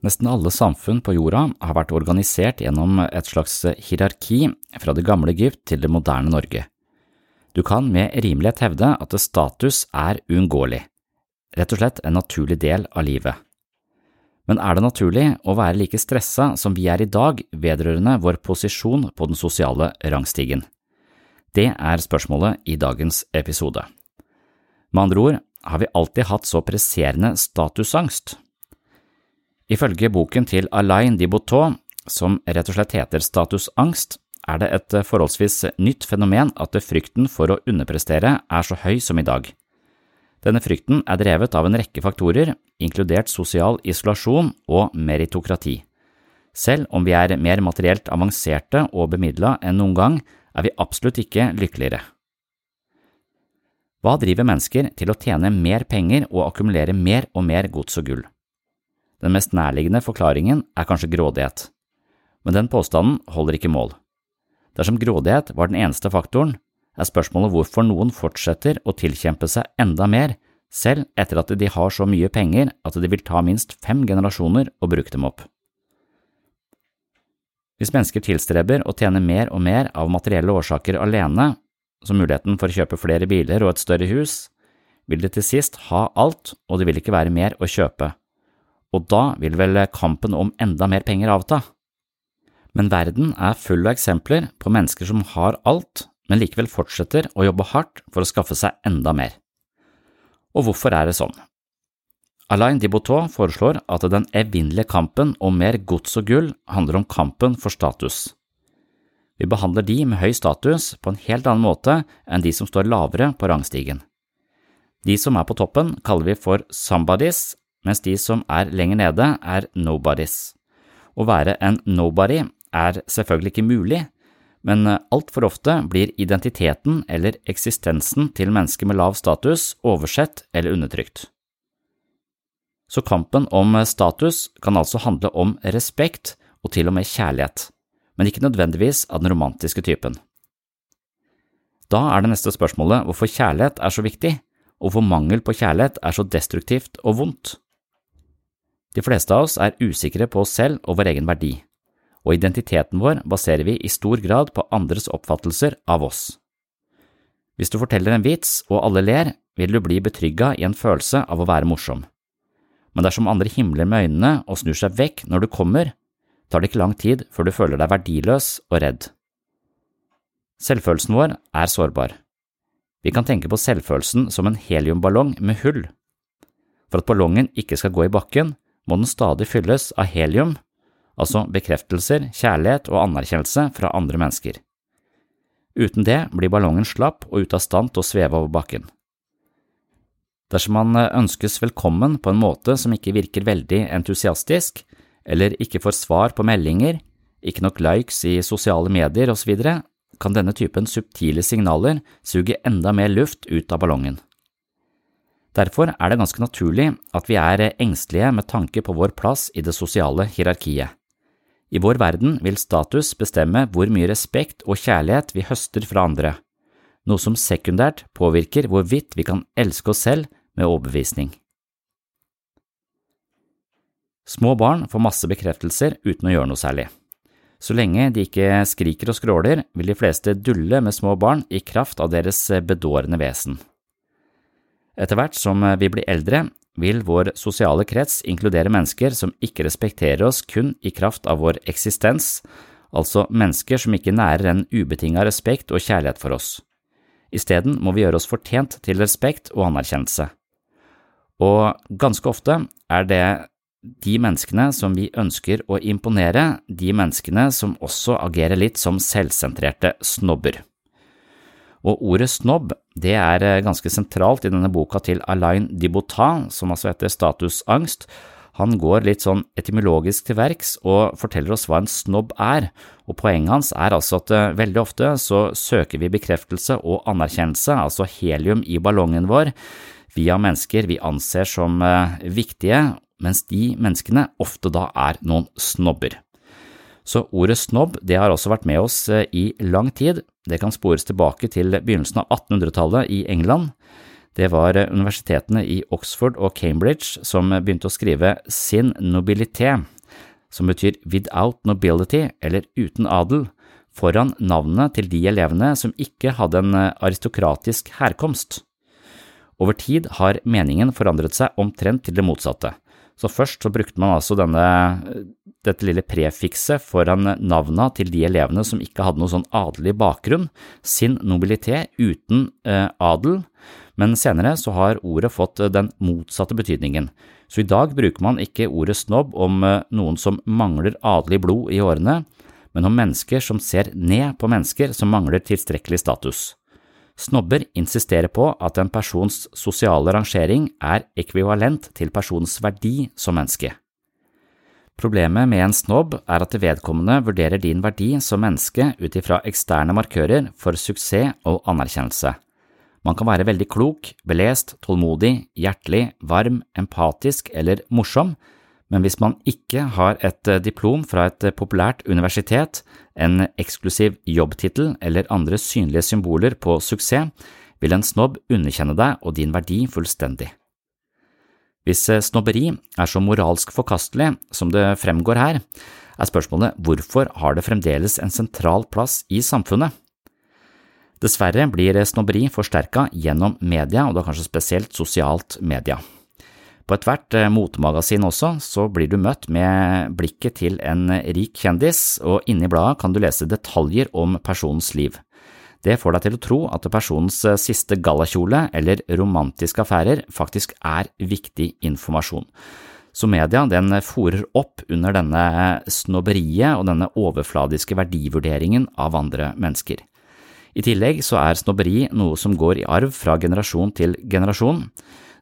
Nesten alle samfunn på jorda har vært organisert gjennom et slags hierarki fra det gamle Egypt til det moderne Norge. Du kan med rimelighet hevde at status er uunngåelig, rett og slett en naturlig del av livet. Men er det naturlig å være like stressa som vi er i dag vedrørende vår posisjon på den sosiale rangstigen? Det er spørsmålet i dagens episode. Med andre ord har vi alltid hatt så presserende statusangst. Ifølge boken til Alain Diboutot, som rett og slett heter Statusangst, er det et forholdsvis nytt fenomen at frykten for å underprestere er så høy som i dag. Denne frykten er drevet av en rekke faktorer, inkludert sosial isolasjon og meritokrati. Selv om vi er mer materielt avanserte og bemidla enn noen gang, er vi absolutt ikke lykkeligere. Hva driver mennesker til å tjene mer penger og akkumulere mer og mer gods og gull? Den mest nærliggende forklaringen er kanskje grådighet, men den påstanden holder ikke mål. Dersom grådighet var den eneste faktoren, er spørsmålet hvorfor noen fortsetter å tilkjempe seg enda mer, selv etter at de har så mye penger at det vil ta minst fem generasjoner å bruke dem opp. Hvis mennesker tilstreber å tjene mer og mer av materielle årsaker alene, som muligheten for å kjøpe flere biler og et større hus, vil de til sist ha alt, og det vil ikke være mer å kjøpe, og da vil vel kampen om enda mer penger avta. Men verden er full av eksempler på mennesker som har alt, men likevel fortsetter å jobbe hardt for å skaffe seg enda mer. Og hvorfor er det sånn? Alain Diboutot foreslår at den evinnelige kampen om mer gods og gull handler om kampen for status. Vi behandler de med høy status på en helt annen måte enn de som står lavere på rangstigen. De som er på toppen kaller vi for somebodies, mens de som er lenger nede er nobodies. Å være en nobody er selvfølgelig ikke mulig, men altfor ofte blir identiteten eller eksistensen til mennesker med lav status oversett eller undertrykt. Så kampen om status kan altså handle om respekt og til og med kjærlighet, men ikke nødvendigvis av den romantiske typen. Da er det neste spørsmålet hvorfor kjærlighet er så viktig, og hvor mangel på kjærlighet er så destruktivt og vondt. De fleste av oss er usikre på oss selv og vår egen verdi, og identiteten vår baserer vi i stor grad på andres oppfattelser av oss. Hvis du forteller en vits og alle ler, vil du bli betrygga i en følelse av å være morsom men dersom andre himler med øynene og snur seg vekk når du kommer, tar det ikke lang tid før du føler deg verdiløs og redd. Selvfølelsen vår er sårbar. Vi kan tenke på selvfølelsen som en heliumballong med hull. For at ballongen ikke skal gå i bakken, må den stadig fylles av helium, altså bekreftelser, kjærlighet og anerkjennelse fra andre mennesker. Uten det blir ballongen slapp og ute av stand til å sveve over bakken. Dersom man eh, ønskes velkommen på en måte som ikke virker veldig entusiastisk, eller ikke får svar på meldinger, ikke nok likes i sosiale medier osv., kan denne typen subtile signaler suge enda mer luft ut av ballongen. Derfor er det ganske naturlig at vi er engstelige med tanke på vår plass i det sosiale hierarkiet. I vår verden vil status bestemme hvor mye respekt og kjærlighet vi høster fra andre, noe som sekundært påvirker hvorvidt vi kan elske oss selv med overbevisning. Små barn får masse bekreftelser uten å gjøre noe særlig. Så lenge de ikke skriker og skråler, vil de fleste dulle med små barn i kraft av deres bedårende vesen. Etter hvert som vi blir eldre, vil vår sosiale krets inkludere mennesker som ikke respekterer oss kun i kraft av vår eksistens, altså mennesker som ikke nærer en ubetinga respekt og kjærlighet for oss. Isteden må vi gjøre oss fortjent til respekt og anerkjennelse. Og ganske ofte er det de menneskene som vi ønsker å imponere, de menneskene som også agerer litt som selvsentrerte snobber. Og ordet snobb det er ganske sentralt i denne boka til Alain Diboutin, som altså heter Statusangst. Han går litt sånn etymologisk til verks og forteller oss hva en snobb er, og poenget hans er altså at eh, veldig ofte så søker vi bekreftelse og anerkjennelse, altså helium i ballongen vår, via mennesker vi anser som eh, viktige, mens de menneskene ofte da er noen snobber. Så ordet snobb det har også vært med oss eh, i lang tid, det kan spores tilbake til begynnelsen av 1800-tallet i England. Det var eh, universitetene i Oxford og Cambridge som begynte å skrive sin nobilité, som betyr without nobility eller uten adel, foran navnene til de elevene som ikke hadde en aristokratisk herkomst. Over tid har meningen forandret seg omtrent til det motsatte. Så først så brukte man altså denne, dette lille prefikset foran navna til de elevene som ikke hadde noe sånn adelig bakgrunn, sin nobilitet uten eh, adel, men senere så har ordet fått den motsatte betydningen. Så i dag bruker man ikke ordet snobb om eh, noen som mangler adelig blod i årene, men om mennesker som ser ned på mennesker som mangler tilstrekkelig status. Snobber insisterer på at en persons sosiale rangering er ekvivalent til personens verdi som menneske. Problemet med en snobb er at vedkommende vurderer din verdi som menneske ut ifra eksterne markører for suksess og anerkjennelse. Man kan være veldig klok, belest, tålmodig, hjertelig, varm, empatisk eller morsom, men hvis man ikke har et eh, diplom fra et eh, populært universitet, en eksklusiv jobbtittel eller andre synlige symboler på suksess, vil en snobb underkjenne deg og din verdi fullstendig. Hvis eh, snobberi er så moralsk forkastelig som det fremgår her, er spørsmålet hvorfor har det fremdeles en sentral plass i samfunnet? Dessverre blir snobberi forsterka gjennom media, og da kanskje spesielt sosialt media. På ethvert eh, motemagasin også så blir du møtt med blikket til en rik kjendis, og inni bladet kan du lese detaljer om personens liv. Det får deg til å tro at personens eh, siste gallakjole eller romantiske affærer faktisk er viktig informasjon. Så media den fòrer opp under denne snobberiet og denne overfladiske verdivurderingen av andre mennesker. I tillegg så er snobberi noe som går i arv fra generasjon til generasjon.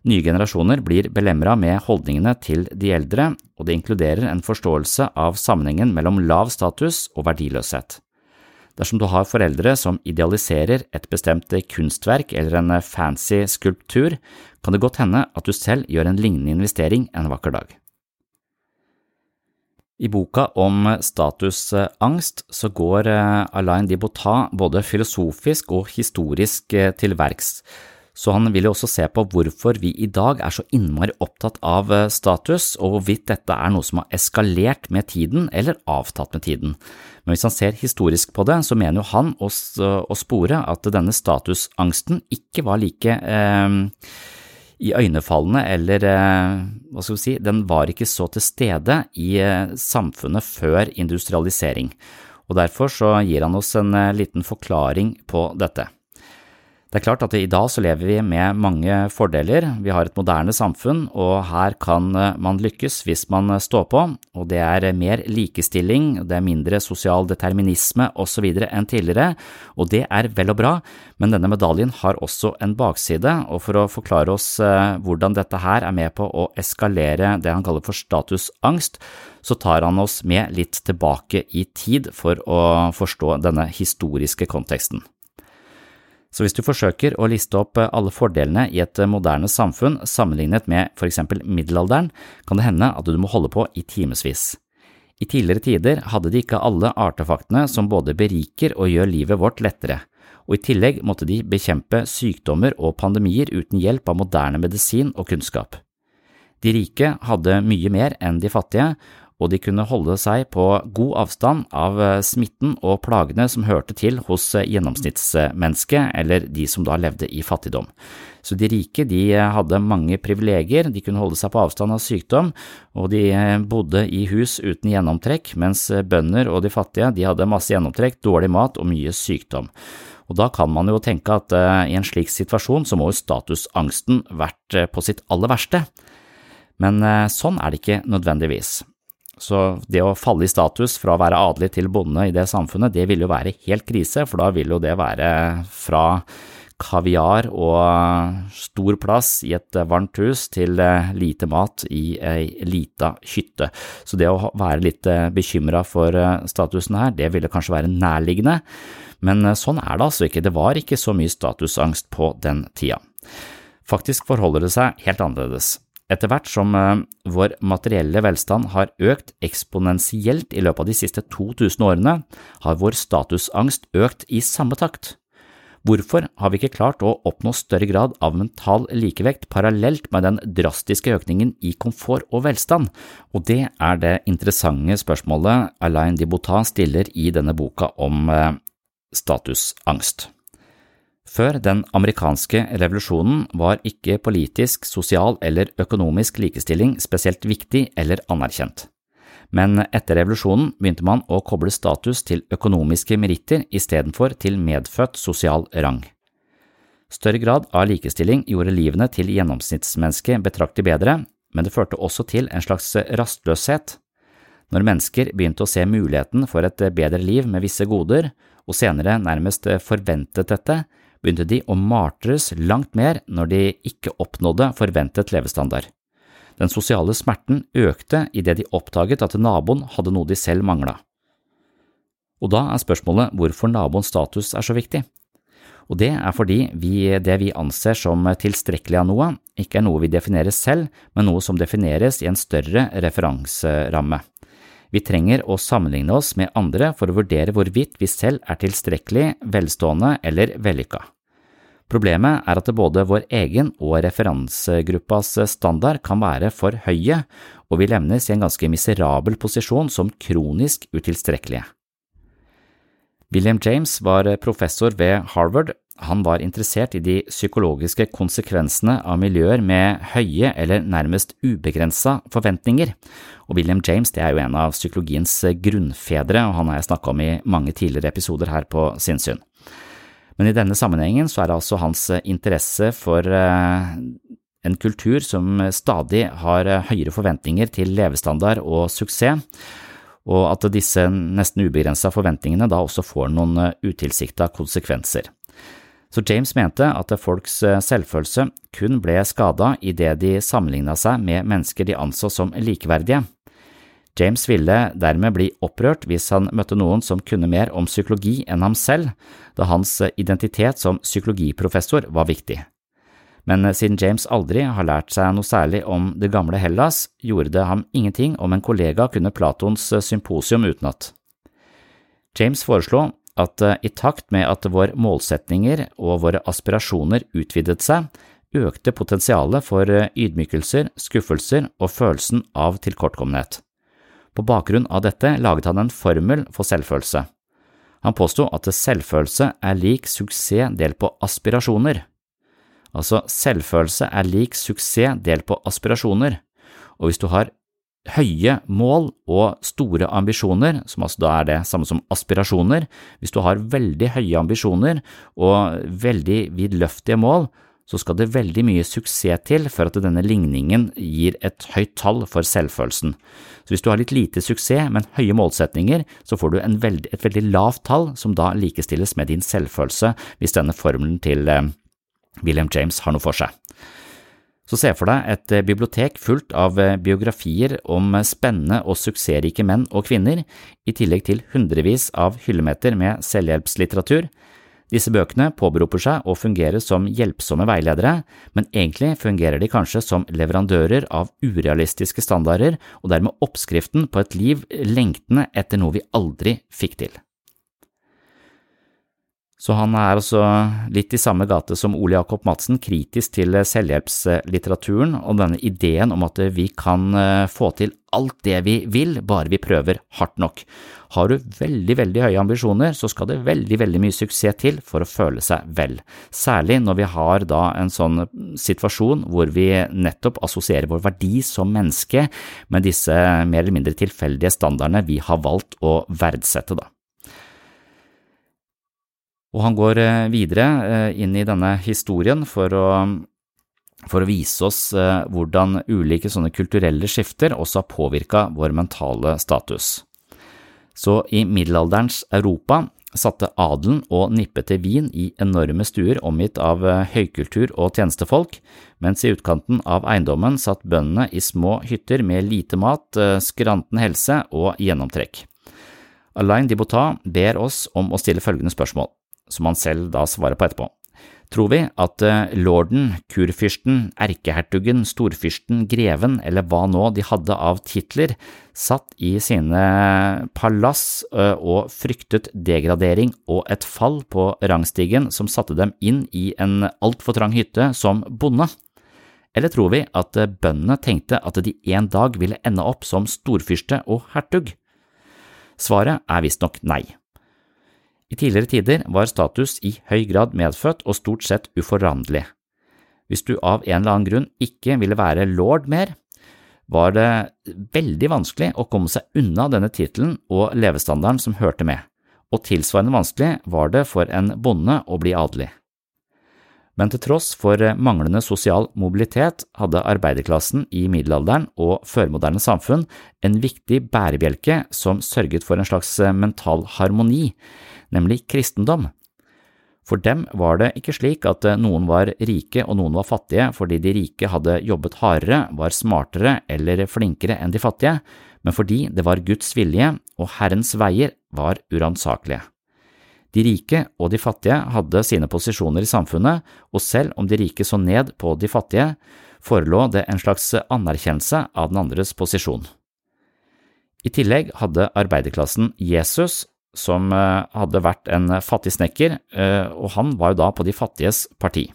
Nye generasjoner blir belemra med holdningene til de eldre, og det inkluderer en forståelse av sammenhengen mellom lav status og verdiløshet. Dersom du har foreldre som idealiserer et bestemt kunstverk eller en fancy skulptur, kan det godt hende at du selv gjør en lignende investering en vakker dag. I boka om statusangst så går eh, Alain de Bottat både filosofisk og historisk eh, til verks, så han vil jo også se på hvorfor vi i dag er så innmari opptatt av eh, status, og hvorvidt dette er noe som har eskalert med tiden eller avtatt med tiden. Men hvis han ser historisk på det, så mener jo han å, spore at denne statusangsten ikke var like eh, iøynefallende, eller eh, hva skal vi si, den var ikke så til stede i eh, samfunnet før industrialisering, og derfor så gir han oss en liten forklaring på dette. Det er klart at i dag så lever vi med mange fordeler, vi har et moderne samfunn, og her kan eh, man lykkes hvis man eh, står på, og det er mer likestilling, det er mindre sosial determinisme osv. enn tidligere, og det er vel og bra, men denne medaljen har også en bakside, og for å forklare oss eh, hvordan dette her er med på å eskalere det han kaller for statusangst, så tar han oss med litt tilbake i tid for å forstå denne historiske konteksten. Så hvis du forsøker å liste opp eh, alle fordelene i et eh, moderne samfunn sammenlignet med for eksempel middelalderen, kan det hende at du må holde på i timevis. I tidligere tider hadde de ikke alle artefaktene som både beriker og gjør livet vårt lettere, og i tillegg måtte de bekjempe sykdommer og pandemier uten hjelp av moderne medisin og kunnskap. De rike hadde mye mer enn de fattige, og de kunne holde seg på god avstand av eh, smitten og plagene som hørte til hos eh, gjennomsnittsmennesket, eller de som da levde i fattigdom. Så de rike de eh, hadde mange privilegier, de kunne holde seg på avstand av sykdom, og de bodde i hus uten gjennomtrekk, mens bønder og de fattige de hadde masse gjennomtrekk, dårlig mat og mye sykdom. Og da kan man jo tenke at i en slik situasjon så må jo statusangsten vært på sitt aller verste. Men sånn er det ikke nødvendigvis. Så det å falle i status fra å være adelig til bonde i det samfunnet, det vil jo være helt krise, for da vil jo det være fra kaviar og stor plass i et varmt hus til eh, lite mat i ei lita hytte. Så det å være litt eh, bekymra for eh, statusen her, det ville kanskje være nærliggende, men sånn er det altså ikke, det var ikke så mye statusangst på den tida. Faktisk forholder det seg helt annerledes. Etter hvert som eh, vår materielle velstand har økt eksponentielt i løpet av de siste 2000 årene, har vår statusangst økt i samme takt. Hvorfor har vi ikke klart å oppnå større grad av mental likevekt parallelt med den drastiske økningen i komfort og velstand? Og det er det interessante spørsmålet Alain de stiller i denne boka om eh, statusangst. Før den amerikanske revolusjonen var ikke politisk, sosial eller økonomisk likestilling spesielt viktig eller anerkjent. Men etter revolusjonen begynte man å koble status til økonomiske meritter istedenfor til medfødt sosial rang. Større grad av likestilling gjorde livene til gjennomsnittsmennesket betraktelig bedre, men det førte også til en slags rastløshet. Når mennesker begynte å se muligheten for et bedre liv med visse goder, og senere nærmest forventet dette, begynte de å martres langt mer når de ikke oppnådde forventet levestandard. Den sosiale smerten økte idet de oppdaget at naboen hadde noe de selv mangla. Og da er spørsmålet hvorfor naboens status er så viktig. Og det er fordi vi, det vi anser som tilstrekkelig av noe, ikke er noe vi definerer selv, men noe som defineres i en større referanseramme. Vi trenger å sammenligne oss med andre for å vurdere hvorvidt vi selv er tilstrekkelig, velstående eller vellykka. Problemet er at både vår egen og referansegruppas standard kan være for høye, og vi levnes i en ganske miserabel posisjon som kronisk utilstrekkelige. William James var professor ved Harvard han var interessert i de psykologiske konsekvensene av miljøer med høye eller nærmest ubegrensa forventninger, og William James er jo en av psykologiens grunnfedre, og han har jeg snakka om i mange tidligere episoder her på Sinnsyn. Men i denne sammenhengen så er det altså hans interesse for eh, en kultur som stadig har høyere forventninger til levestandard og suksess, og at disse nesten ubegrensa forventningene da også får noen utilsikta konsekvenser. Så James mente at folks eh, selvfølelse kun ble skada idet de sammenligna seg med mennesker de anså som likeverdige. James ville dermed bli opprørt hvis han møtte noen som kunne mer om psykologi enn ham selv, da hans identitet som psykologiprofessor var viktig. Men siden James aldri har lært seg noe særlig om det gamle Hellas, gjorde det ham ingenting om en kollega kunne Platons symposium utenat. James foreslo at i takt med at våre målsetninger og våre aspirasjoner utvidet seg, økte potensialet for ydmykelser, skuffelser og følelsen av tilkortkommenhet. På bakgrunn av dette laget han en formel for selvfølelse. Han påsto at selvfølelse er lik suksess delt på aspirasjoner. Altså, selvfølelse er lik suksess delt på aspirasjoner, og hvis du har høye mål og store ambisjoner, som altså da er det samme som aspirasjoner, hvis du har veldig høye ambisjoner og veldig vidløftige mål, så skal det veldig mye suksess til for at denne ligningen gir et høyt tall for selvfølelsen. Så hvis du har litt lite suksess, men høye målsetninger, så får du veldig, et veldig lavt tall som da likestilles med din selvfølelse hvis denne formelen til eh, William James har noe for seg. Så se for deg et eh, bibliotek fullt av eh, biografier om spennende og suksessrike menn og kvinner, i tillegg til hundrevis av hyllemeter med selvhjelpslitteratur. Disse bøkene påberoper seg å fungere som hjelpsomme veiledere, men egentlig fungerer de kanskje som leverandører av urealistiske standarder og dermed oppskriften på et liv lengtende etter noe vi aldri fikk til. Så han er altså litt i samme gate som Ole Jakob Madsen, kritisk til selvhjelpslitteraturen og denne ideen om at vi kan eh, få til alt det vi vil, bare vi prøver hardt nok. Har du veldig, veldig høye ambisjoner, så skal det veldig, veldig mye suksess til for å føle seg vel, særlig når vi har da en sånn situasjon hvor vi nettopp assosierer vår verdi som menneske med disse mer eller mindre tilfeldige standardene vi har valgt å verdsette, da. Og han går eh, videre eh, inn i denne historien for å, for å vise oss eh, hvordan ulike sånne kulturelle skifter også har påvirka vår mentale status. Så i middelalderens Europa satte adelen og nippet til vin i enorme stuer omgitt av høykultur og tjenestefolk, mens i utkanten av eiendommen satt bøndene i små hytter med lite mat, skranten helse og gjennomtrekk. Alain Dibota ber oss om å stille følgende spørsmål som han selv da svarer på etterpå. Tror vi at eh, lorden, kurfyrsten, erkehertugen, storfyrsten, greven eller hva nå de hadde av titler, satt i sine palass eh, og fryktet degradering og et fall på rangstigen som satte dem inn i en altfor trang hytte som bonde? Eller tror vi at eh, bøndene tenkte at de en dag ville ende opp som storfyrste og hertug? Svaret er visstnok nei. I tidligere tider var status i høy grad medfødt og stort sett uforanderlig. Hvis du av en eller annen grunn ikke ville være lord mer, var det veldig vanskelig å komme seg unna denne tittelen og levestandarden som hørte med, og tilsvarende vanskelig var det for en bonde å bli adelig. Men til tross for manglende sosial mobilitet hadde arbeiderklassen i middelalderen og førmoderne samfunn en viktig bærebjelke som sørget for en slags mental harmoni, nemlig kristendom. For dem var det ikke slik at eh, noen var rike og noen var fattige fordi de rike hadde jobbet hardere, var smartere eller flinkere enn de fattige, men fordi det var Guds vilje og Herrens veier var uransakelige. De rike og de fattige hadde sine posisjoner i samfunnet, og selv om de rike så ned på de fattige, forelå det en slags anerkjennelse av den andres posisjon. I tillegg hadde arbeiderklassen Jesus som eh, hadde vært en fattig snekker, eh, og han var jo da på de fattiges parti.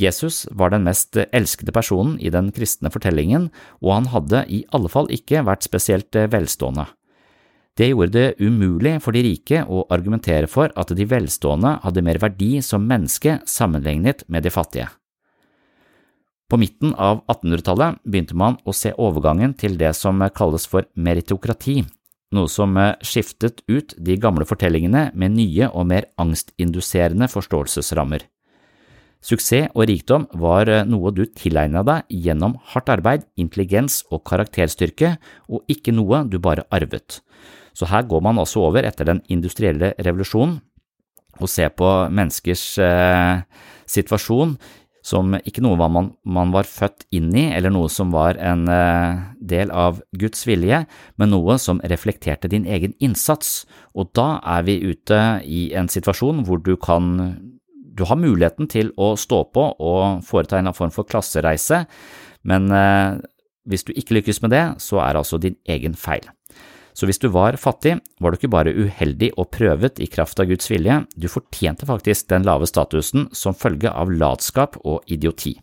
Jesus var den mest elskede personen i den kristne fortellingen, og han hadde i alle fall ikke vært spesielt eh, velstående. Det gjorde det umulig for de rike å argumentere for at de velstående hadde mer verdi som menneske sammenlignet med de fattige. På midten av 1800-tallet begynte man å se overgangen til det som kalles for meritokrati, noe som eh, skiftet ut de gamle fortellingene med nye og mer angstinduserende forståelsesrammer. Suksess og rikdom var eh, noe du tilegna deg gjennom hardt arbeid, intelligens og karakterstyrke, og ikke noe du bare arvet. Så her går man også over etter den industrielle revolusjonen og ser på menneskers eh, situasjon som ikke noe man, man var født inn i eller noe som var en eh, del av Guds vilje, men noe som reflekterte din egen innsats, og da er vi ute i en situasjon hvor du kan du har muligheten til å stå på og foreta en form for klassereise, men eh, hvis du ikke lykkes med det, så er det altså din egen feil. Så hvis du var fattig, var du ikke bare uheldig og prøvet i kraft av Guds vilje, du fortjente faktisk den lave statusen som følge av latskap og idioti.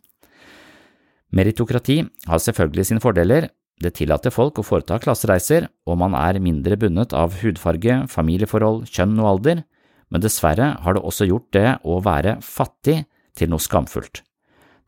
Meritokrati har selvfølgelig sine fordeler, det tillater folk å foreta klassereiser, og man er mindre bundet av hudfarge, familieforhold, kjønn og alder, men dessverre har det også gjort det å være fattig til noe skamfullt.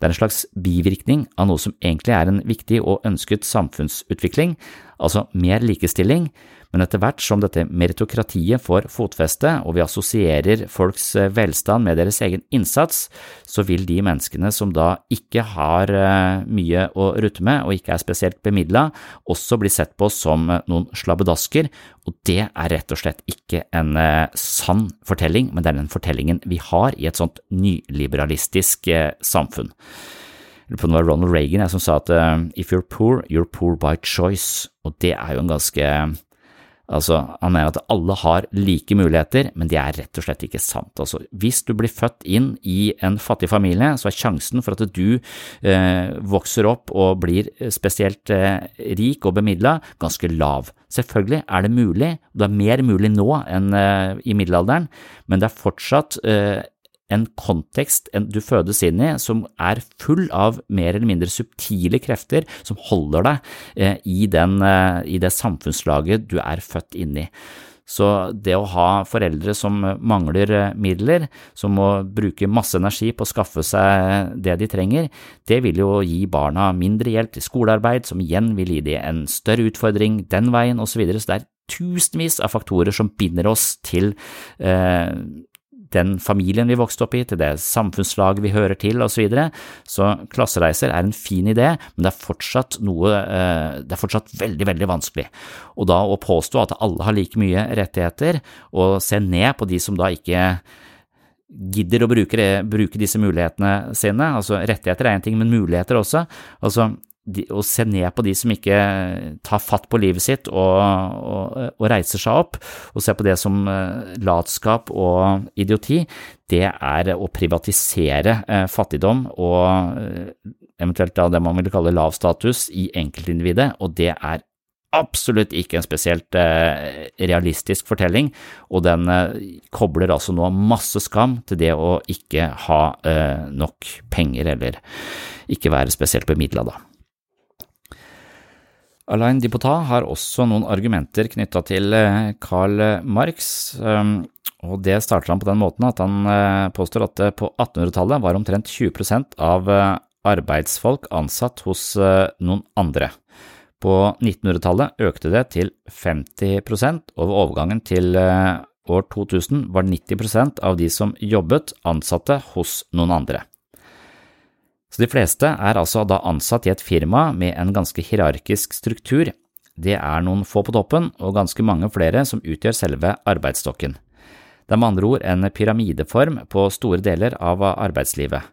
Det er en slags bivirkning av noe som egentlig er en viktig og ønsket samfunnsutvikling, altså mer likestilling, men etter hvert som dette meritokratiet får fotfeste og vi assosierer folks eh, velstand med deres egen innsats, så vil de menneskene som da ikke har eh, mye å rutte med og ikke er spesielt bemidla, også bli sett på som eh, noen slabbedasker, og det er rett og slett ikke en sann fortelling, men det er den fortellingen vi har i et sånt nyliberalistisk samfunn. Det var Ronald Reagan som sa at if you're poor, you're poor by choice, og det er jo en ganske Altså, han mener at alle har like muligheter, men det er rett og slett ikke sant. Altså, hvis du blir født inn i en fattig familie, så er sjansen for at du eh, vokser opp og blir spesielt eh, rik og bemidla, ganske lav. Selvfølgelig er det mulig, det er mer mulig nå enn eh, i middelalderen, men det er fortsatt eh, en kontekst du fødes inn i som er full av mer eller mindre subtile krefter som holder deg eh, i, den, eh, i det samfunnslaget du er født inn i. Så det å ha foreldre som mangler eh, midler, som må bruke masse energi på å skaffe seg det de trenger, det vil jo gi barna mindre hjelp til skolearbeid, som igjen vil gi dem en større utfordring den veien, osv. Så, videre. så det er tusenvis av faktorer som binder oss til eh, den familien vi vokste opp i, til det samfunnslaget vi hører til, osv. Så, videre. så klassereiser er en fin idé, men det er fortsatt noe eh, Det er fortsatt veldig, veldig vanskelig. Og da å påstå at alle har like mye rettigheter, og se ned på de som da ikke gidder å bruke, bruke disse mulighetene sine, altså rettigheter er én ting, men muligheter også. altså de, å se ned på de som ikke tar fatt på livet sitt og, og, og, reiser seg opp, og se på det som eh, latskap og idioti, det er å privatisere eh, fattigdom og eh, eventuelt da det man vil kalle lav status i enkeltindividet, og det er absolutt ikke en spesielt eh, realistisk fortelling, og den eh, kobler altså nå masse skam til det å ikke ha eh, nok penger eller ikke være spesielt bemidla, da. Alain Dipota har også noen argumenter knytta til eh, Karl Marx, um, og det starter han på den måten at han eh, påstår at på 1800-tallet var omtrent 20% av eh, arbeidsfolk ansatt hos noen andre. På 1900-tallet økte det til 50 og ved overgangen til år 2000 var 90% av de som jobbet, ansatte hos noen andre. Så de fleste er altså da ansatt i et firma med en ganske hierarkisk struktur. Det er noen få på toppen og ganske mange flere som utgjør selve arbeidsstokken. Det er med andre ord en pyramideform på store deler av arbeidslivet.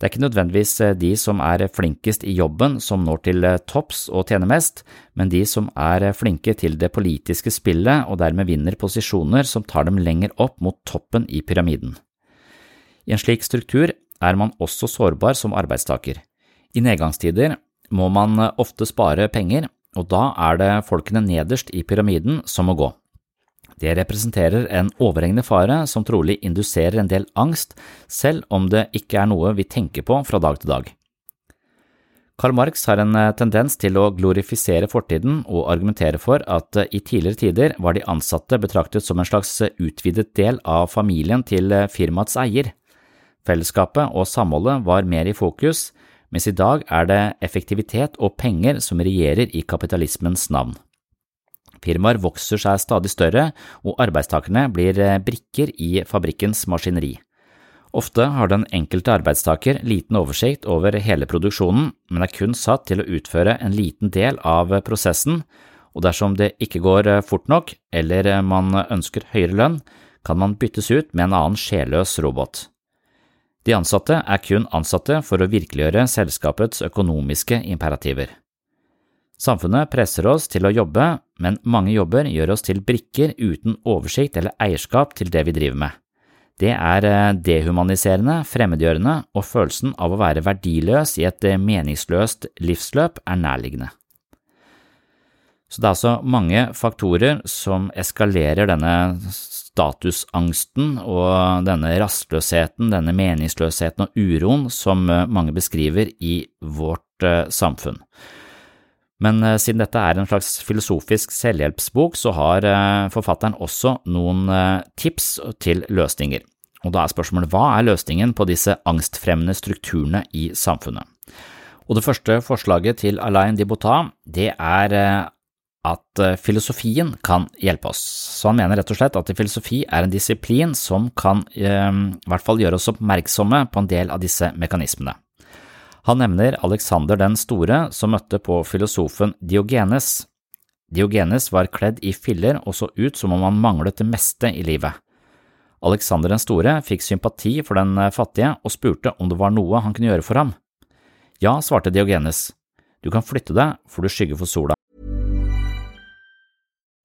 Det er ikke nødvendigvis de som er flinkest i jobben som når til topps og tjener mest, men de som er flinke til det politiske spillet og dermed vinner posisjoner som tar dem lenger opp mot toppen i pyramiden. I en slik struktur er man også sårbar som arbeidstaker. I nedgangstider må man ofte spare penger, og da er det folkene nederst i pyramiden som må gå. Det representerer en overhengende fare som trolig induserer en del angst, selv om det ikke er noe vi tenker på fra dag til dag. Karl Marx har en tendens til å glorifisere fortiden og argumentere for at i tidligere tider var de ansatte betraktet som en slags utvidet del av familien til firmaets eier. Fellesskapet og samholdet var mer i fokus, mens i dag er det effektivitet og penger som regjerer i kapitalismens navn. Firmaer vokser seg stadig større, og arbeidstakerne blir eh, brikker i fabrikkens maskineri. Ofte har den enkelte arbeidstaker liten oversikt over hele produksjonen, men er kun satt til å utføre en liten del av prosessen, og dersom det ikke går eh, fort nok, eller man ønsker høyere lønn, kan man byttes ut med en annen sjelløs robot. De ansatte er kun ansatte for å virkeliggjøre selskapets økonomiske imperativer. Samfunnet presser oss til å jobbe, men mange jobber gjør oss til brikker uten oversikt eller eierskap til det vi driver med. Det er eh, dehumaniserende, fremmedgjørende, og følelsen av å være verdiløs i et eh, meningsløst livsløp er nærliggende. Så det er altså mange faktorer som eskalerer denne statusangsten og denne rastløsheten, denne meningsløsheten og uroen som eh, mange beskriver i vårt samfunn. Men eh, siden dette er en slags filosofisk selvhjelpsbok, så har eh, forfatteren også noen eh, tips til løsninger. Og da er spørsmålet hva er løsningen på disse angstfremmende strukturene i samfunnet? Og det første forslaget til Alain Dibotat, det er at filosofien kan hjelpe oss. Så han mener rett og slett at filosofi er en disiplin som kan i hvert fall gjøre oss oppmerksomme på en del av disse mekanismene. Han nevner Alexander den store som møtte på filosofen Diogenes. Diogenes var kledd i filler og så ut som om han manglet det meste i livet. Alexander den store fikk sympati for den fattige og spurte om det var noe han kunne gjøre for ham. Ja, svarte Diogenes, du kan flytte deg, for du skygger for sola.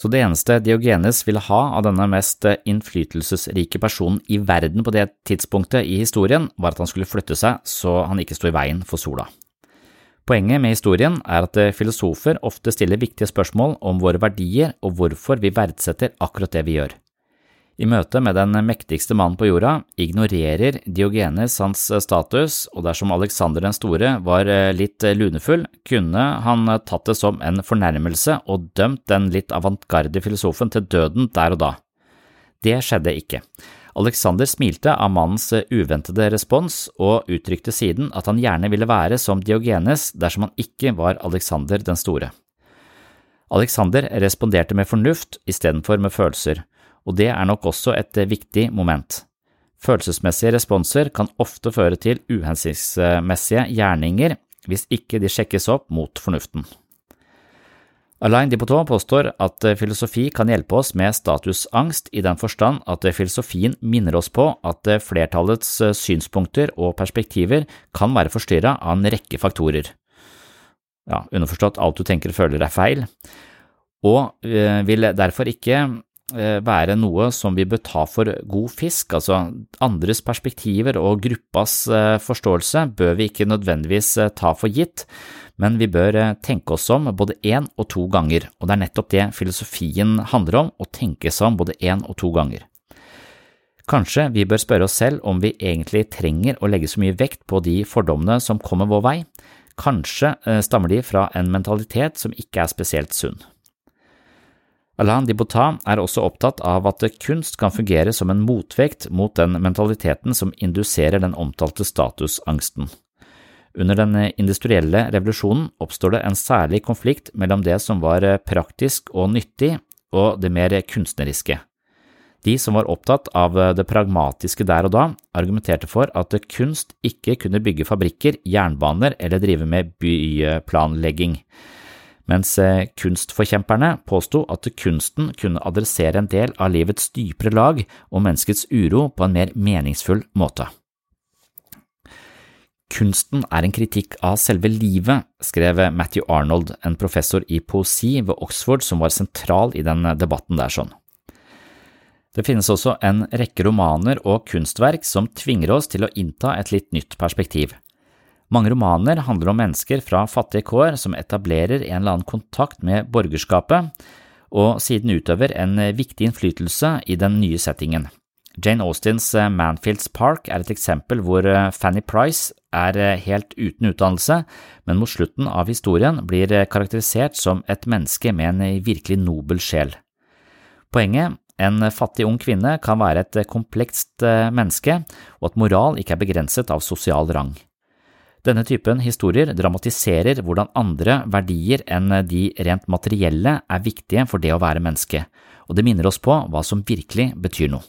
Så det eneste Diogenes ville ha av denne mest innflytelsesrike personen i verden på det tidspunktet i historien, var at han skulle flytte seg så han ikke sto i veien for sola. Poenget med historien er at filosofer ofte stiller viktige spørsmål om våre verdier og hvorfor vi verdsetter akkurat det vi gjør. I møte med den mektigste mannen på jorda ignorerer Diogenes hans status, og dersom Alexander den store var litt lunefull, kunne han tatt det som en fornærmelse og dømt den litt avantgarde filosofen til døden der og da. Det skjedde ikke. Alexander smilte av mannens uventede respons og uttrykte siden at han gjerne ville være som Diogenes dersom han ikke var Alexander den store. Alexander responderte med fornuft istedenfor med følelser og det er nok også et eh, viktig moment. Følelsesmessige responser kan ofte føre til uhensiktsmessige gjerninger hvis ikke de sjekkes opp mot fornuften. Alain Dipotot påstår at eh, filosofi kan hjelpe oss med statusangst i den forstand at eh, filosofien minner oss på at flertallets synspunkter og perspektiver kan være forstyrra av en rekke faktorer. Ja, underforstått alt du tenker og føler er feil, og vil derfor ikke være noe som vi bør ta for god fisk, altså andres perspektiver og gruppas eh, forståelse bør vi ikke nødvendigvis eh, ta for gitt, men vi bør tenke oss om både én og to ganger, og det er nettopp det filosofien handler om, å tenke seg om både én og to ganger. Kanskje vi bør spørre oss selv om vi egentlig trenger å legge så mye vekt på de fordommene som kommer vår vei, kanskje stammer de fra en mentalitet som ikke er spesielt sunn. Alain Dibotat er også opptatt av at kunst kan fungere som en motvekt mot den mentaliteten som induserer den omtalte statusangsten. Under den industrielle revolusjonen oppstår det en særlig konflikt mellom det som var praktisk og nyttig, og det mer kunstneriske. De som var opptatt av det pragmatiske der og da, argumenterte for at kunst ikke kunne bygge fabrikker, jernbaner eller drive med byplanlegging, mens kunstforkjemperne påsto at kunsten kunne adressere en del av livets dypere lag og menneskets uro på en mer meningsfull måte. Kunsten er en kritikk av selve livet, skrev Matthew Arnold, en professor i poesi ved Oxford som var sentral i den debatten der sånn. Det finnes også en rekke romaner og kunstverk som tvinger oss til å innta et litt nytt perspektiv. Mange romaner handler om mennesker fra fattige kår som etablerer en eller annen kontakt med borgerskapet, og siden utøver en viktig innflytelse i den nye settingen. Jane Austins eh, Manfields Park er et eksempel hvor eh, Fanny Price er eh, helt uten utdannelse, men mot slutten av historien blir karakterisert som et menneske med en virkelig nobel sjel. Poenget en fattig ung kvinne kan være et komplekst menneske, og at moral ikke er begrenset av sosial rang. Denne typen historier dramatiserer hvordan andre verdier enn de rent materielle er viktige for det å være menneske, og det minner oss på hva som virkelig betyr noe.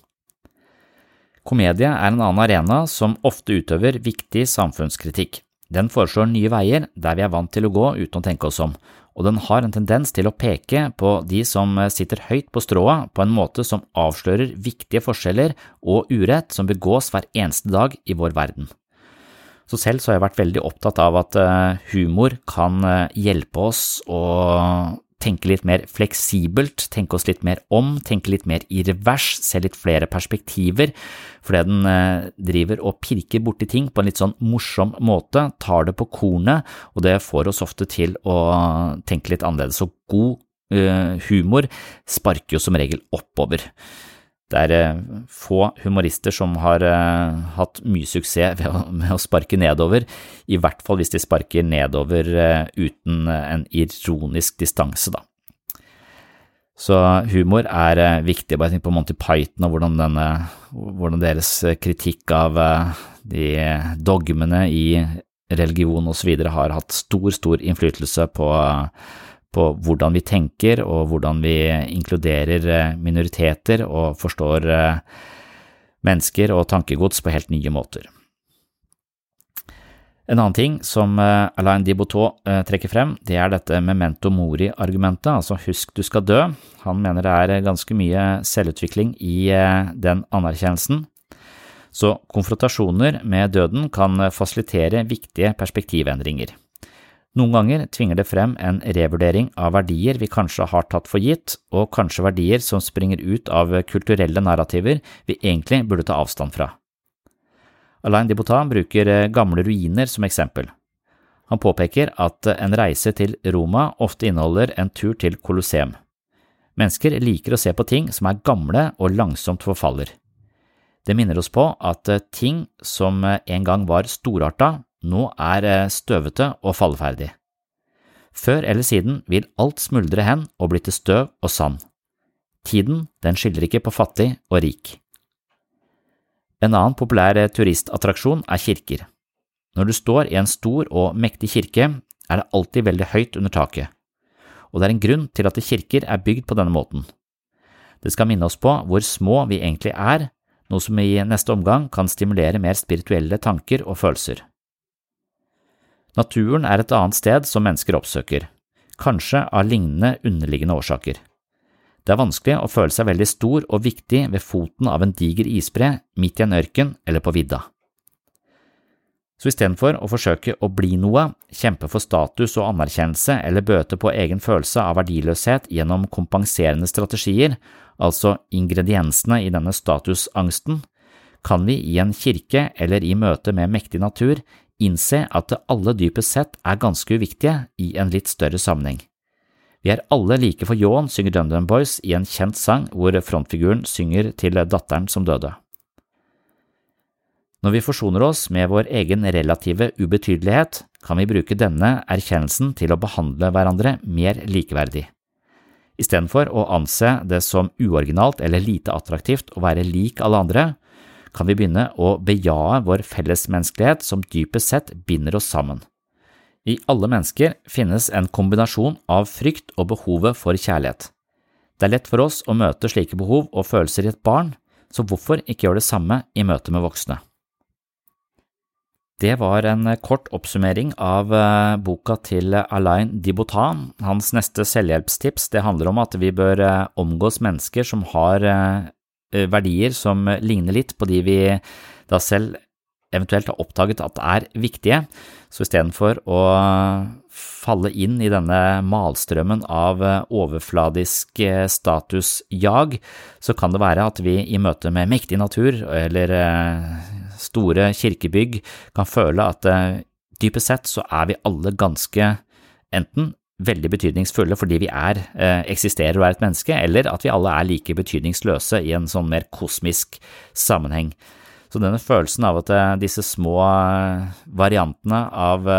Komedie er en annen arena som ofte utøver viktig samfunnskritikk. Den foreslår nye veier der vi er vant til å gå uten å tenke oss om, og den har en tendens til å peke på de som sitter høyt på strået på en måte som avslører viktige forskjeller og urett som begås hver eneste dag i vår verden. Så selv så har jeg vært veldig opptatt av at eh, humor kan eh, hjelpe oss å tenke litt mer fleksibelt, tenke oss litt mer om, tenke litt mer i revers, se litt flere perspektiver, fordi den eh, driver og pirker borti ting på en litt sånn morsom måte, tar det på kornet, og det får oss ofte til å tenke litt annerledes. Så god humor sparker jo som regel oppover. Det er eh, få humorister som har uh, hatt mye suksess med å sparke nedover, i hvert fall hvis de sparker nedover uh, uten en ironisk distanse, da. Så humor er viktig. Bare tenk på Monty Python og hvordan, denne, hvordan deres kritikk av de dogmene i religion osv. har hatt stor, stor innflytelse på på hvordan vi tenker og hvordan vi inkluderer eh, minoriteter og forstår eh, mennesker og tankegods på helt nye måter. En annen ting som eh, Alain Diboutot trekker frem, det er dette memento mori-argumentet, altså husk du skal dø. Han mener det er ganske mye selvutvikling i den anerkjennelsen. Så konfrontasjoner med døden kan fasilitere viktige perspektivendringer. Noen ganger tvinger det frem en revurdering av verdier vi kanskje har tatt for gitt, og kanskje verdier som springer ut av kulturelle narrativer vi egentlig burde ta avstand fra. Alain Diboutin bruker eh, gamle ruiner som eksempel. Han påpeker at en reise til Roma ofte inneholder en tur til Colosseum. Mennesker liker å se på ting som er gamle og langsomt forfaller. Det minner oss på at ting som en gang var storarta, nå er eh, støvete og falleferdig. Før eller siden vil alt smuldre hen og bli til støv og sand. Tiden, den skiller ikke på fattig og rik. En annen populær eh, turistattraksjon er kirker. Når du står i en stor og mektig kirke, er det alltid veldig høyt under taket, og det er en grunn til at kirker er bygd på denne måten. Det skal minne oss på hvor små vi egentlig er, noe som i neste omgang kan stimulere mer spirituelle tanker og følelser. Naturen er et annet sted som mennesker oppsøker, kanskje av lignende underliggende årsaker. Det er vanskelig å føle seg veldig stor og viktig ved foten av en diger isbre midt i en ørken eller på vidda. Så istedenfor å forsøke å bli noe, kjempe for status og anerkjennelse eller bøte på egen følelse av verdiløshet gjennom kompenserende strategier, altså ingrediensene i denne statusangsten, kan vi i en kirke eller i møte med mektig natur innse at alle dypest sett er ganske uviktige i en litt større sammenheng. Vi er alle like for ljåen, synger DumDum Boys i en kjent sang hvor frontfiguren synger til datteren som døde. Når vi forsoner oss med vår egen relative ubetydelighet, kan vi bruke denne erkjennelsen til å behandle hverandre mer likeverdig. Istedenfor å anse det som uoriginalt eller lite attraktivt å være lik alle andre, kan vi begynne å bejae vår fellesmenneskelighet som dypest sett binder oss sammen. I alle mennesker finnes en kombinasjon av frykt og behovet for kjærlighet. Det er lett for oss å møte slike behov og følelser i et barn, så hvorfor ikke gjøre det samme i møte med voksne? Det var en kort oppsummering av eh, boka til Alain Dibotan. Hans neste selvhjelpstips handler om at vi bør eh, omgås mennesker som har eh, verdier som ligner litt på de vi da selv eventuelt har oppdaget at er viktige. Så istedenfor å falle inn i denne malstrømmen av overfladisk statusjag, så kan det være at vi i møte med mektig natur eller store kirkebygg kan føle at eh, dypest sett så er vi alle ganske enten veldig betydningsfulle fordi vi er, eh, eksisterer og er et menneske, eller at vi alle er like betydningsløse i en sånn mer kosmisk sammenheng. Så denne følelsen av at eh, disse små variantene av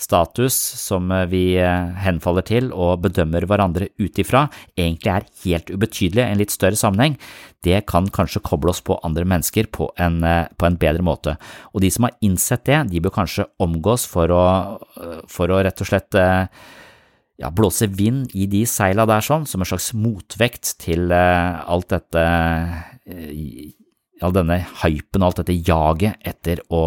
status som eh, vi eh, henfaller til og bedømmer hverandre ut ifra, egentlig er helt ubetydelig i en litt større sammenheng, det kan kanskje koble oss på andre mennesker på en, eh, på en bedre måte. Og de som har innsett det, de bør kanskje omgås for å, for å rett og slett ja, blåse vind i de seila der sånn, som en slags motvekt til alt dette all denne hypen og alt dette jaget etter å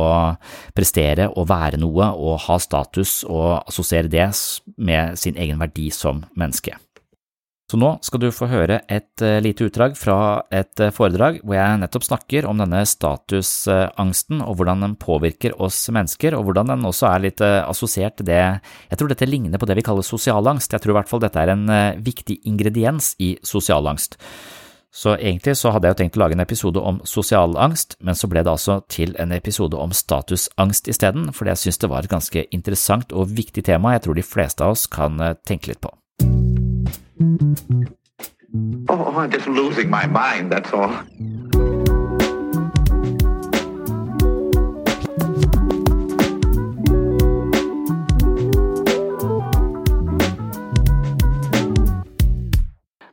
prestere og være noe og ha status og assosiere det med sin egen verdi som menneske. Så nå skal du få høre et eh, lite utdrag fra et eh, foredrag hvor jeg nettopp snakker om denne statusangsten og hvordan den påvirker oss mennesker, og hvordan den også er litt eh, assosiert til det Jeg tror dette ligner på det vi kaller sosialangst, jeg tror i hvert fall dette er en viktig ingrediens i sosialangst. Så egentlig så hadde jeg jo tenkt å lage en episode om sosial angst, men så ble det altså til en episode om statusangst isteden, fordi jeg synes det var et ganske interessant og viktig tema jeg tror de fleste av oss kan eh, tenke litt på. Oh, I'm just losing my mind, that's all.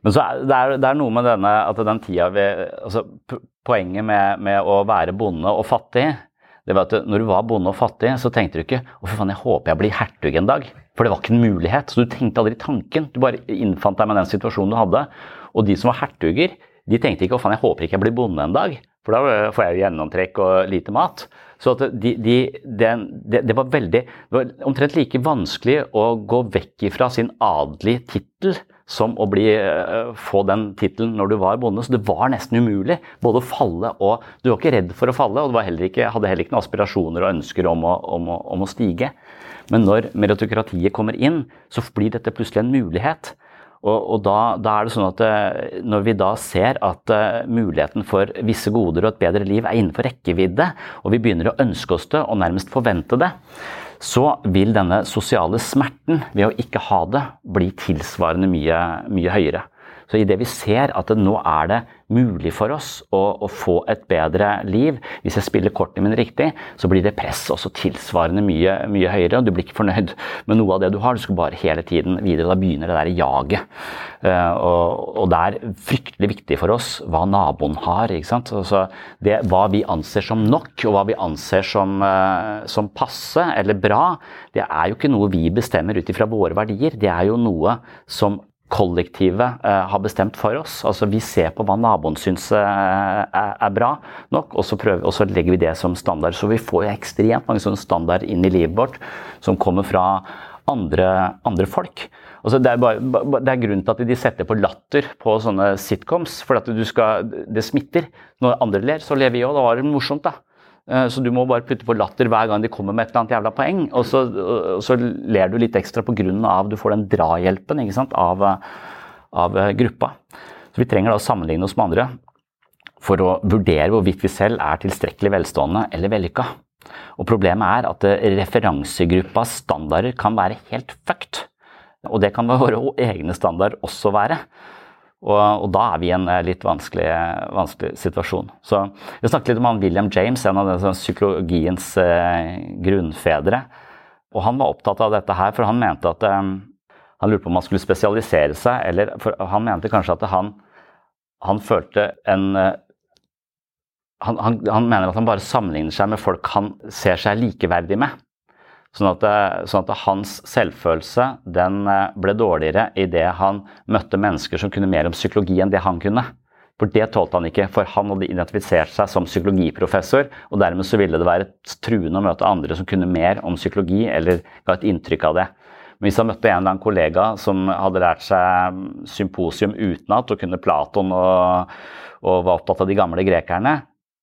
Men så er det, er, det er noe med denne at den tida vi altså, Poenget med, med, å være bonde og fattig, det var at når du var bonde og fattig, så tenkte du ikke 'Å, fy faen, jeg håper jeg blir hertug en dag'. For det var ikke en mulighet. Så du tenkte aldri tanken. Du bare innfant deg med den situasjonen du hadde. Og de som var hertuger, de tenkte ikke 'Å, faen, jeg håper ikke jeg blir bonde en dag'. For da får jeg jo gjennomtrekk og lite mat. Så de, de, det, det, var veldig Det var omtrent like vanskelig å gå vekk ifra sin adelige tittel som å bli, eh, få den tittelen når du var bonde. Så det var nesten umulig både å falle og Du var ikke redd for å falle, og du heller ikke, hadde heller ikke noen aspirasjoner og ønsker om å, om, å, om å, stige. Men når meritokratiet kommer inn, så blir dette plutselig en mulighet. Og, og da, da, er det sånn at eh, Når vi da ser at uh, muligheten for visse goder og et bedre liv er innenfor rekkevidde, og vi begynner å ønske oss det og nærmest forvente det, så vil denne sosiale smerten ved å ikke ha det bli tilsvarende mye, mye høyere. Så idet vi ser at nå er det mulig for oss å, å, få et bedre liv, hvis jeg spiller kortene mine riktig, så blir det press også tilsvarende mye, mye, høyere, og du blir ikke fornøyd med noe av det du har. Du skal bare hele tiden videre. Da begynner det der jaget. Uh, og, og, det er fryktelig viktig for oss hva naboen har. ikke sant? Altså det, hva vi anser som nok, og hva vi anser som, uh, som passe eller bra, det er jo ikke noe vi bestemmer ut ifra våre verdier. Det er jo noe som kollektivet eh, har bestemt for oss. Altså Vi ser på hva naboen syns eh, er, bra nok, og så, prøver, og så, legger vi det som standard. Så vi får jo ekstremt mange sånne standard inn i livet vårt som kommer fra andre, andre folk. Altså det, er bare, det, er grunnen til at de setter på latter på sånne sitcoms, for at skal, det smitter. Når andre ler, så ler vi òg. Da var det morsomt, da. Eh, så du må bare putte på latter hver gang de kommer med et eller annet jævla poeng. Og så, og så ler du litt ekstra pga. du får den drahjelpen av, av, eh, gruppa. Så vi trenger da å sammenligne oss med andre for å vurdere hvorvidt vi selv er tilstrekkelig velstående eller vellykka. Og problemet er at eh, referansegruppas standarder kan være helt fucked. Og det kan våre egne standarder også være. Og, og, da er vi i en eh, litt vanskelig, vanskelig situasjon. Så Vi snakket litt om han William James, en av sånn psykologiens eh, grunnfedre. Og Han var opptatt av dette her, for han mente at eh, han lurte på om han skulle spesialisere seg. eller Han mente kanskje at han, han følte en eh, han, han, han, mener at han bare sammenligner seg med folk han ser seg likeverdig med. Sånn at, eh, sånn at hans selvfølelse den eh, ble dårligere idet han møtte mennesker som kunne mer om psykologi enn det han kunne. For det tålte han ikke, for han hadde identifisert seg som psykologiprofessor, og dermed så ville det være truende å møte andre som kunne mer om psykologi, eller ga et inntrykk av det. Men hvis han møtte en eller annen kollega som hadde lært seg symposium utenat og kunne Platon og, og var opptatt av de gamle grekerne,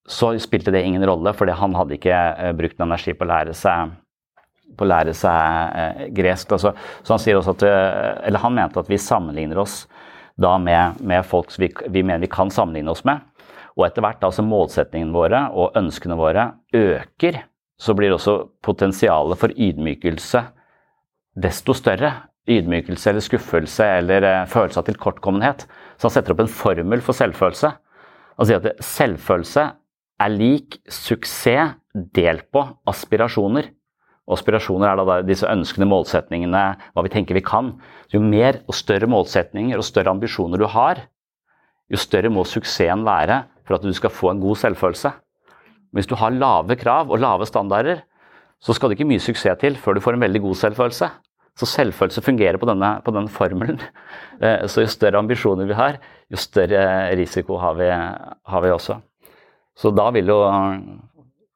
så spilte det ingen rolle, fordi han hadde ikke brukt brukt energi på å lære seg på å lære seg eh, gresk. Altså, så han sier også at, eh, eller han mente at vi sammenligner oss da med, med folk vi, vi, mener vi kan sammenligne oss med. Og etter hvert altså målsettingene våre og ønskene våre øker, så blir også potensialet for ydmykelse desto større. Ydmykelse eller skuffelse eller eh, følelse av tilkortkommenhet. Så han setter opp en formel for selvfølelse. Han sier at selvfølelse er lik suksess delt på aspirasjoner. Aspirasjoner er da disse ønskene, målsetningene, hva vi tenker vi kan. Jo mer og større målsetninger og større ambisjoner du har, jo større må suksessen være for at du skal få en god selvfølelse. Hvis du har lave krav og lave standarder, så skal det ikke mye suksess til før du får en veldig god selvfølelse. Så selvfølelse fungerer på denne, på denne formelen. Eh, så jo større ambisjoner vi har, jo større risiko har vi, har vi også. Så da vil jo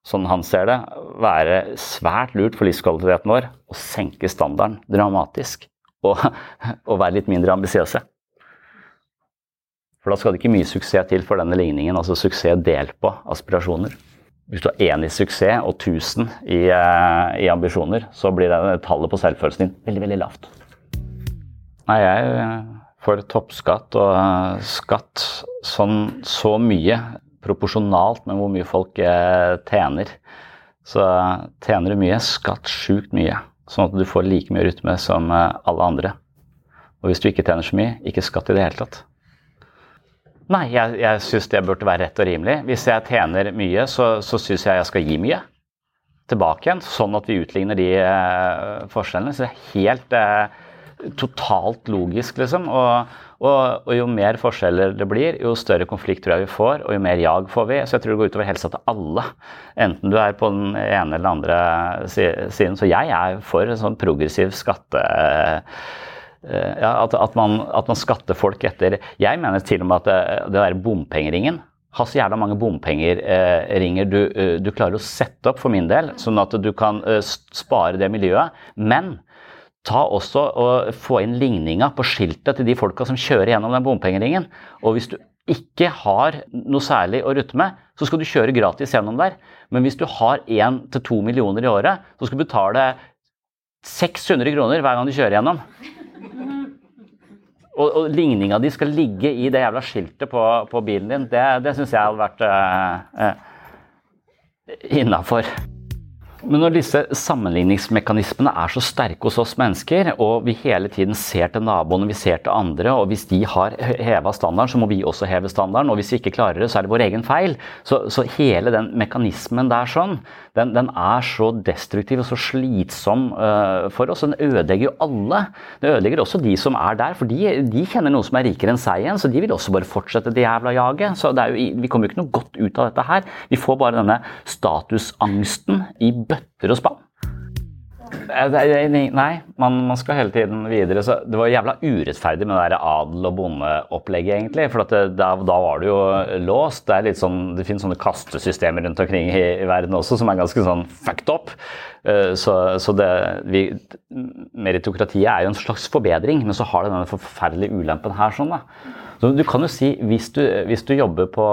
sånn han ser det, være svært lurt for livskvaliteten vår å senke standarden dramatisk og, og være litt mindre ambisiøse. For da skal det ikke mye suksess til for denne ligningen, altså suksess delt på aspirasjoner. Hvis du har én i suksess og 1000 i, eh, i, ambisjoner, så blir det tallet på selvfølelsen din veldig, veldig lavt. Nei, jeg får toppskatt og eh, skatt sånn så mye proporsjonalt med hvor mye folk eh, tjener. Så tjener du mye, skatt sjukt mye. Sånn at du får like mye rytme som eh, alle andre. Og hvis du ikke tjener så mye, ikke skatt i det hele tatt. Nei, jeg, jeg syns det burde være rett og rimelig. Hvis jeg tjener mye, så, så syns jeg jeg skal gi mye tilbake igjen, sånn at vi utligner de eh, forskjellene. Så det er helt eh, totalt logisk, liksom. Og, og, og, jo mer forskjeller det blir, jo større konflikt tror jeg vi får, og jo mer jag får vi. Så jeg tror det går utover helsa til alle. Enten du er på den ene eller den andre siden. Så jeg er for en sånn progressiv skatte... Eh, ja, at, at, man, at, man, skatter folk etter Jeg mener til og med at det, det der bompengeringen ha så jævla mange bompengeringer du, eh, du, klarer å sette opp for min del, sånn at du kan eh, spare det miljøet. Men ta også og få inn ligninga på skiltet til de folka som kjører gjennom den bompengeringen. Og hvis du ikke har noe særlig å rutte med, så skal du kjøre gratis gjennom der. Men hvis du har 1-2 millioner i året, så skal du betale 600 kroner hver gang du kjører gjennom. Og, og ligninga di skal ligge i det jævla skiltet på, på bilen din. Det, det syns jeg hadde vært eh, eh, innafor. Men når disse sammenligningsmekanismene er så sterke hos oss mennesker, og vi hele tiden ser til naboene, vi ser til andre, og hvis de har heva standarden, så må vi også heve standarden. Og hvis vi ikke klarer det, så er det vår egen feil. Så, så hele den mekanismen der sånn, den, den, er så destruktiv og så slitsom uh, for oss. Den ødelegger jo alle. Den ødelegger også de som er der, for de, de kjenner noen som er rikere enn seg igjen, så de vil også bare fortsette det jævla jaget. Så jo, vi kommer jo ikke noe godt ut av dette her. Vi får bare denne statusangsten i bøtter og spann. Nei, man, man, skal hele tiden videre. Så det var jævla urettferdig med det der adel- og bondeopplegget, egentlig. For det, da, da, var det jo låst. Det, er litt sånn, det finnes sånne kastesystemer rundt omkring i, i verden også som er ganske sånn fucked up. Uh, så, så det, vi, meritokratiet er jo en slags forbedring, men så har det denne forferdelige ulempen her. sånn da. Så du kan jo si, hvis du, hvis du jobber på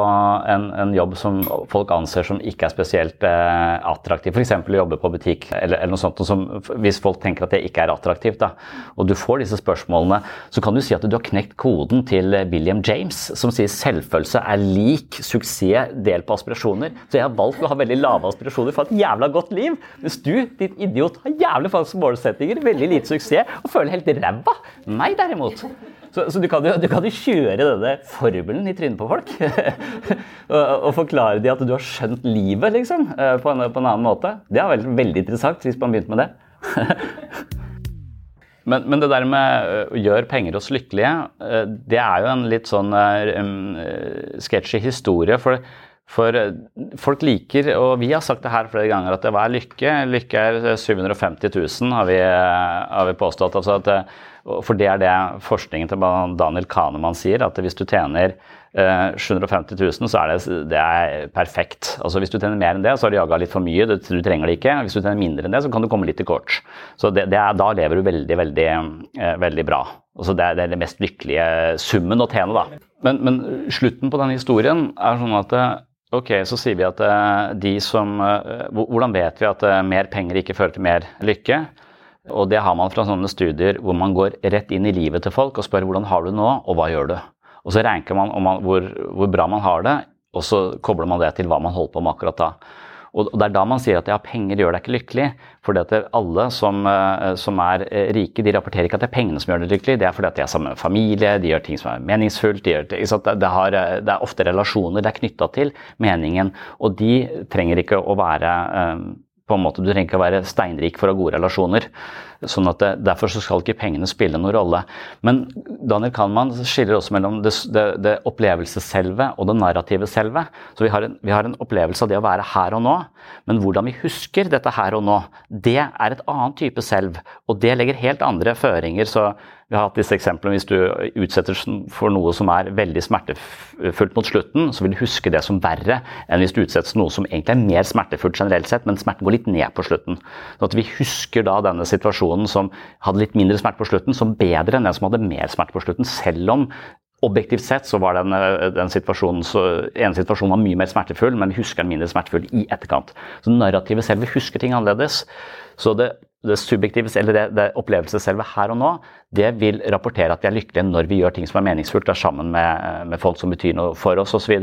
en, en, jobb som folk anser som ikke er spesielt eh, attraktiv, f.eks. å jobbe på butikk, eller, eller noe sånt, som, hvis folk tenker at det ikke er attraktivt, da, og du får disse spørsmålene, så kan du si at du har knekt koden til William James, som sier selvfølelse er lik suksess delt på aspirasjoner. Så jeg har valgt å ha veldig lave aspirasjoner for et jævla godt liv. Hvis du, din idiot, har jævlig falske målsettinger, veldig lite suksess og føler helt ræva. Meg derimot. Så, så du, kan jo, du, kan jo, kjøre denne formelen i trynet på folk. og, og, forklare dem at du har skjønt livet, liksom, eh, på en, på en annen måte. Det er veldig, veldig interessant hvis man begynte med det. men, men, det der med eh, å gjøre penger oss lykkelige, eh, det er jo en litt sånn um, sketchy historie. For, For eh, folk liker, og vi har sagt det her flere ganger, at hva er lykke? Lykke er 750 000, har vi, har vi påstått. Altså at, for det er det forskningen til Daniel Kahneman sier, at hvis du tjener 750 000, så er det, det er perfekt. Altså Hvis du tjener mer enn det, så har du jaga litt for mye. Du, du, trenger det ikke. Hvis du tjener mindre enn det, så kan du komme litt til kort. Så det, det er, Da lever du veldig, veldig, eh, veldig bra. Altså det, er, det det mest lykkelige summen å tjene, da. Men, men, slutten på denne historien er sånn at eh, Ok, så sier vi at eh, de som Hvordan vet vi at mer penger ikke fører til mer lykke? Og det har man fra sånne studier hvor man går rett inn i livet til folk og spør hvordan har du det nå, og hva gjør du? Og så ranker man, man hvor, hvor, bra man har det, og så kobler man det til hva man holder på med akkurat da. Og det er da man sier at ja, penger gjør deg ikke lykkelig. For alle som, eh, som, er eh, rike, de rapporterer ikke at det er pengene som gjør deg lykkelig. Det er fordi at de er sammen med familie, de gjør ting som er meningsfullt. De gjør, det, har, det, er ofte relasjoner det er knytta til meningen. Og de trenger ikke å være eh, på en måte, Du trenger ikke å være steinrik for å ha gode relasjoner. sånn at det, Derfor så skal ikke pengene spille noen rolle. Men Daniel Kahnmann skiller også mellom det, det, det opplevelsesselve og det narrative selve. Så vi har, en, vi har, en, opplevelse av det å være her og nå, men hvordan vi husker dette her og nå, det er et annet type selv. Og det legger helt andre føringer. så vi har hatt disse eksemplene. Hvis du utsetter for noe som er veldig smertefullt mot slutten, så vil du huske det som verre enn hvis du utsettes for noe som egentlig er mer smertefullt generelt sett, men smerten går litt ned på slutten. Så at Vi husker da denne situasjonen som hadde litt mindre smerte på slutten, som bedre enn den som hadde mer smerte på slutten, selv om Objektivt sett så var den, den situasjonen, så, ene situasjonen var mye mer smertefull, men vi husker den mindre smertefull i etterkant. Så narrativet selv vi husker ting annerledes. Så det det subjektive, eller det, det opplevelsesselve her og nå, det vil rapportere at vi er lykkelige når vi gjør ting som er meningsfullt, er sammen med, med, folk som betyr noe for oss osv.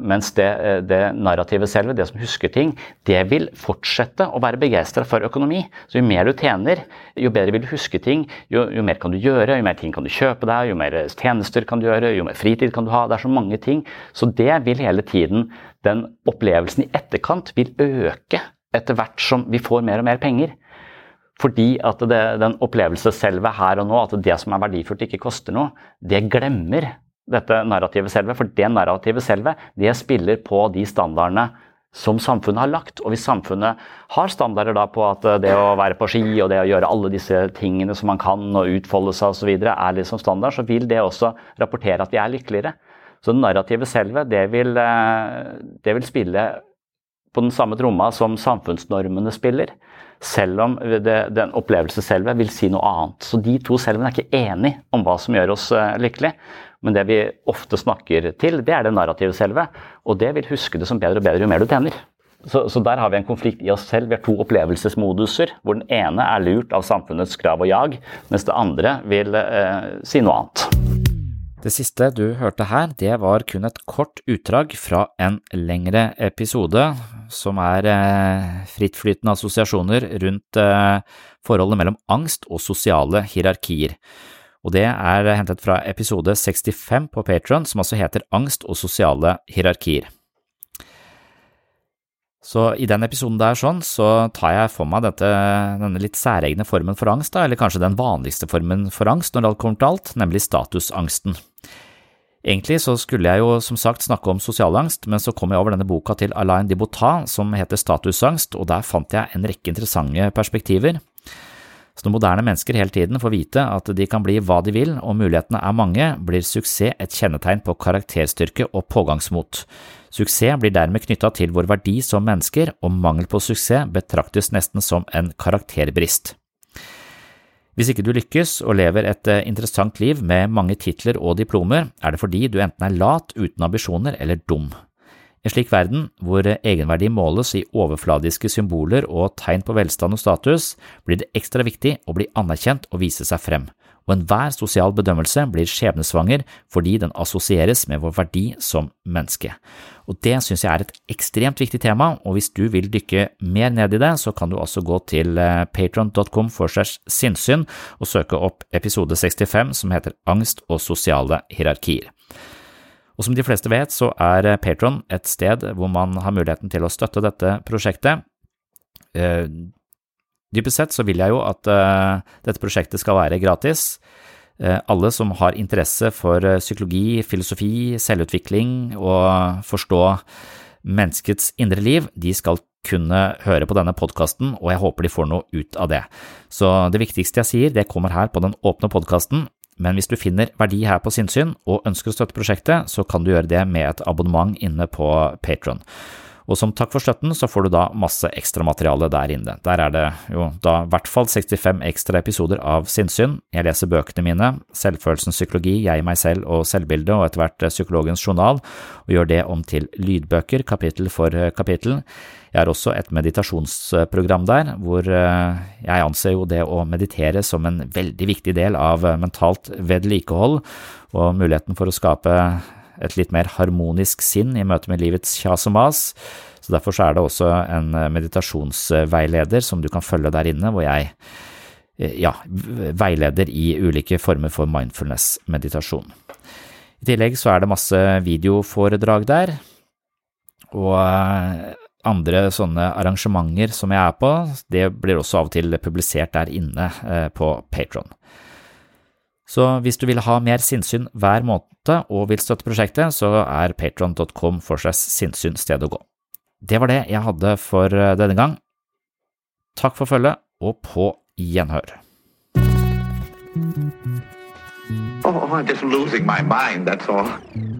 Mens det, det narrativet selve, det som husker ting, det vil fortsette å være begeistra for økonomi. Så jo mer du tjener, jo bedre vil du huske ting, jo, jo, mer kan du gjøre, jo mer ting kan du kjøpe deg, jo mer tjenester kan du gjøre, jo mer fritid kan du ha. Det er så mange ting. Så det vil hele tiden, den opplevelsen i etterkant, vil øke etter hvert som vi får mer og mer penger. Fordi at det, den opplevelse selve her og nå, at det som er verdifullt, ikke koster noe, det glemmer dette narrativet selve. For det narrativet selve, det spiller på de standardene som samfunnet har lagt. Og hvis samfunnet har standarder da på at det å være på ski og det å gjøre alle disse tingene som man kan og utfolde seg osv. er liksom standard, så vil det også rapportere at vi er lykkeligere. Så narrativet selve, det vil, eh, det vil spille på den samme tromma som samfunnsnormene spiller selv om det, den opplevelse selve vil si noe annet. Så de to selvene er ikke enige om hva som gjør oss uh, lykkelige. Men det vi ofte snakker til, det er det narrative selve. Og det vil huske det som bedre og bedre jo mer du tjener. Så, så, der har vi en konflikt i oss selv. Vi har to opplevelsesmoduser, hvor den ene er lurt av samfunnets krav og jag, mens det andre vil eh, si noe annet. Det siste du hørte her, det var kun et kort utdrag fra en lengre episode som er eh, frittflytende assosiasjoner rundt eh, forholdet mellom angst og sosiale hierarkier. Og det er hentet fra episode 65 på Patron, som altså heter Angst og sosiale hierarkier. Så i den episoden der sånn, så tar jeg for meg dette, denne litt særegne formen for angst, da, eller kanskje den vanligste formen for angst når alt kommer til alt, nemlig statusangsten. Egentlig så skulle jeg jo som sagt snakke om sosialangst, men så kom jeg over denne boka til Alain de som heter Statusangst, og der fant jeg en rekke interessante perspektiver. Så når moderne mennesker hele tiden får vite at de kan bli hva de vil og mulighetene er mange, blir suksess et kjennetegn på karakterstyrke og pågangsmot. Suksess blir dermed knytta til vår verdi som mennesker, og mangel på suksess betraktes nesten som en karakterbrist. Hvis ikke du lykkes og lever et eh, interessant liv med mange titler og diplomer, er det fordi du enten er lat, uten ambisjoner eller dum. En slik verden, hvor egenverdi måles i overfladiske symboler og tegn på velstand og status, blir det ekstra viktig å bli anerkjent og vise seg frem, og enhver sosial bedømmelse blir skjebnesvanger fordi den assosieres med vår verdi som menneske. Og Det synes jeg er et ekstremt viktig tema, og hvis du vil dykke mer ned i det, så kan du også gå til eh, patron.com for segs sinnssyn og søke opp episode 65 som heter Angst og sosiale hierarkier. Og som de fleste vet, så er eh, Patron et sted hvor man har muligheten til å støtte dette prosjektet. Eh, dypest sett så vil jeg jo at uh, dette prosjektet skal være gratis. Alle som har interesse for psykologi, filosofi, selvutvikling og forstå menneskets indre liv, de skal kunne høre på denne podkasten, og jeg håper de får noe ut av det. Så det viktigste jeg sier, det kommer her på den åpne podkasten, men hvis du finner verdi her på sinnssyn og ønsker å støtte prosjektet, så kan du gjøre det med et abonnement inne på Patron. Og som takk for støtten så får du da masse ekstramateriale der inne. Der er det jo da i hvert fall 65 ekstra episoder av Sinnsyn. Jeg leser bøkene mine, Selvfølelsens psykologi, Jeg, meg selv og selvbildet, og etter hvert Psykologens journal, og gjør det om til lydbøker, kapittel for kapittel. Jeg har også et meditasjonsprogram der, hvor eh, jeg anser jo det å meditere som en veldig viktig del av mentalt vedlikehold, og muligheten for å skape et litt mer harmonisk sinn i møte med livets kjas og mas. Så Derfor så er det også en meditasjonsveileder som du kan følge der inne, hvor jeg eh, ja, veileder i ulike former for mindfulness-meditasjon. I tillegg så er det masse videoforedrag der, og eh, andre sånne arrangementer som jeg er på, det blir også av og til publisert der inne eh, på Patron. Så hvis du vil ha mer sinnssyn hver måned og vil støtte prosjektet, så er patron.com for seg sinnssyn sted å gå. Det var det jeg hadde for eh, denne gang. Takk for følget, og på gjenhør. Oh, I'm just losing my mind, that's all.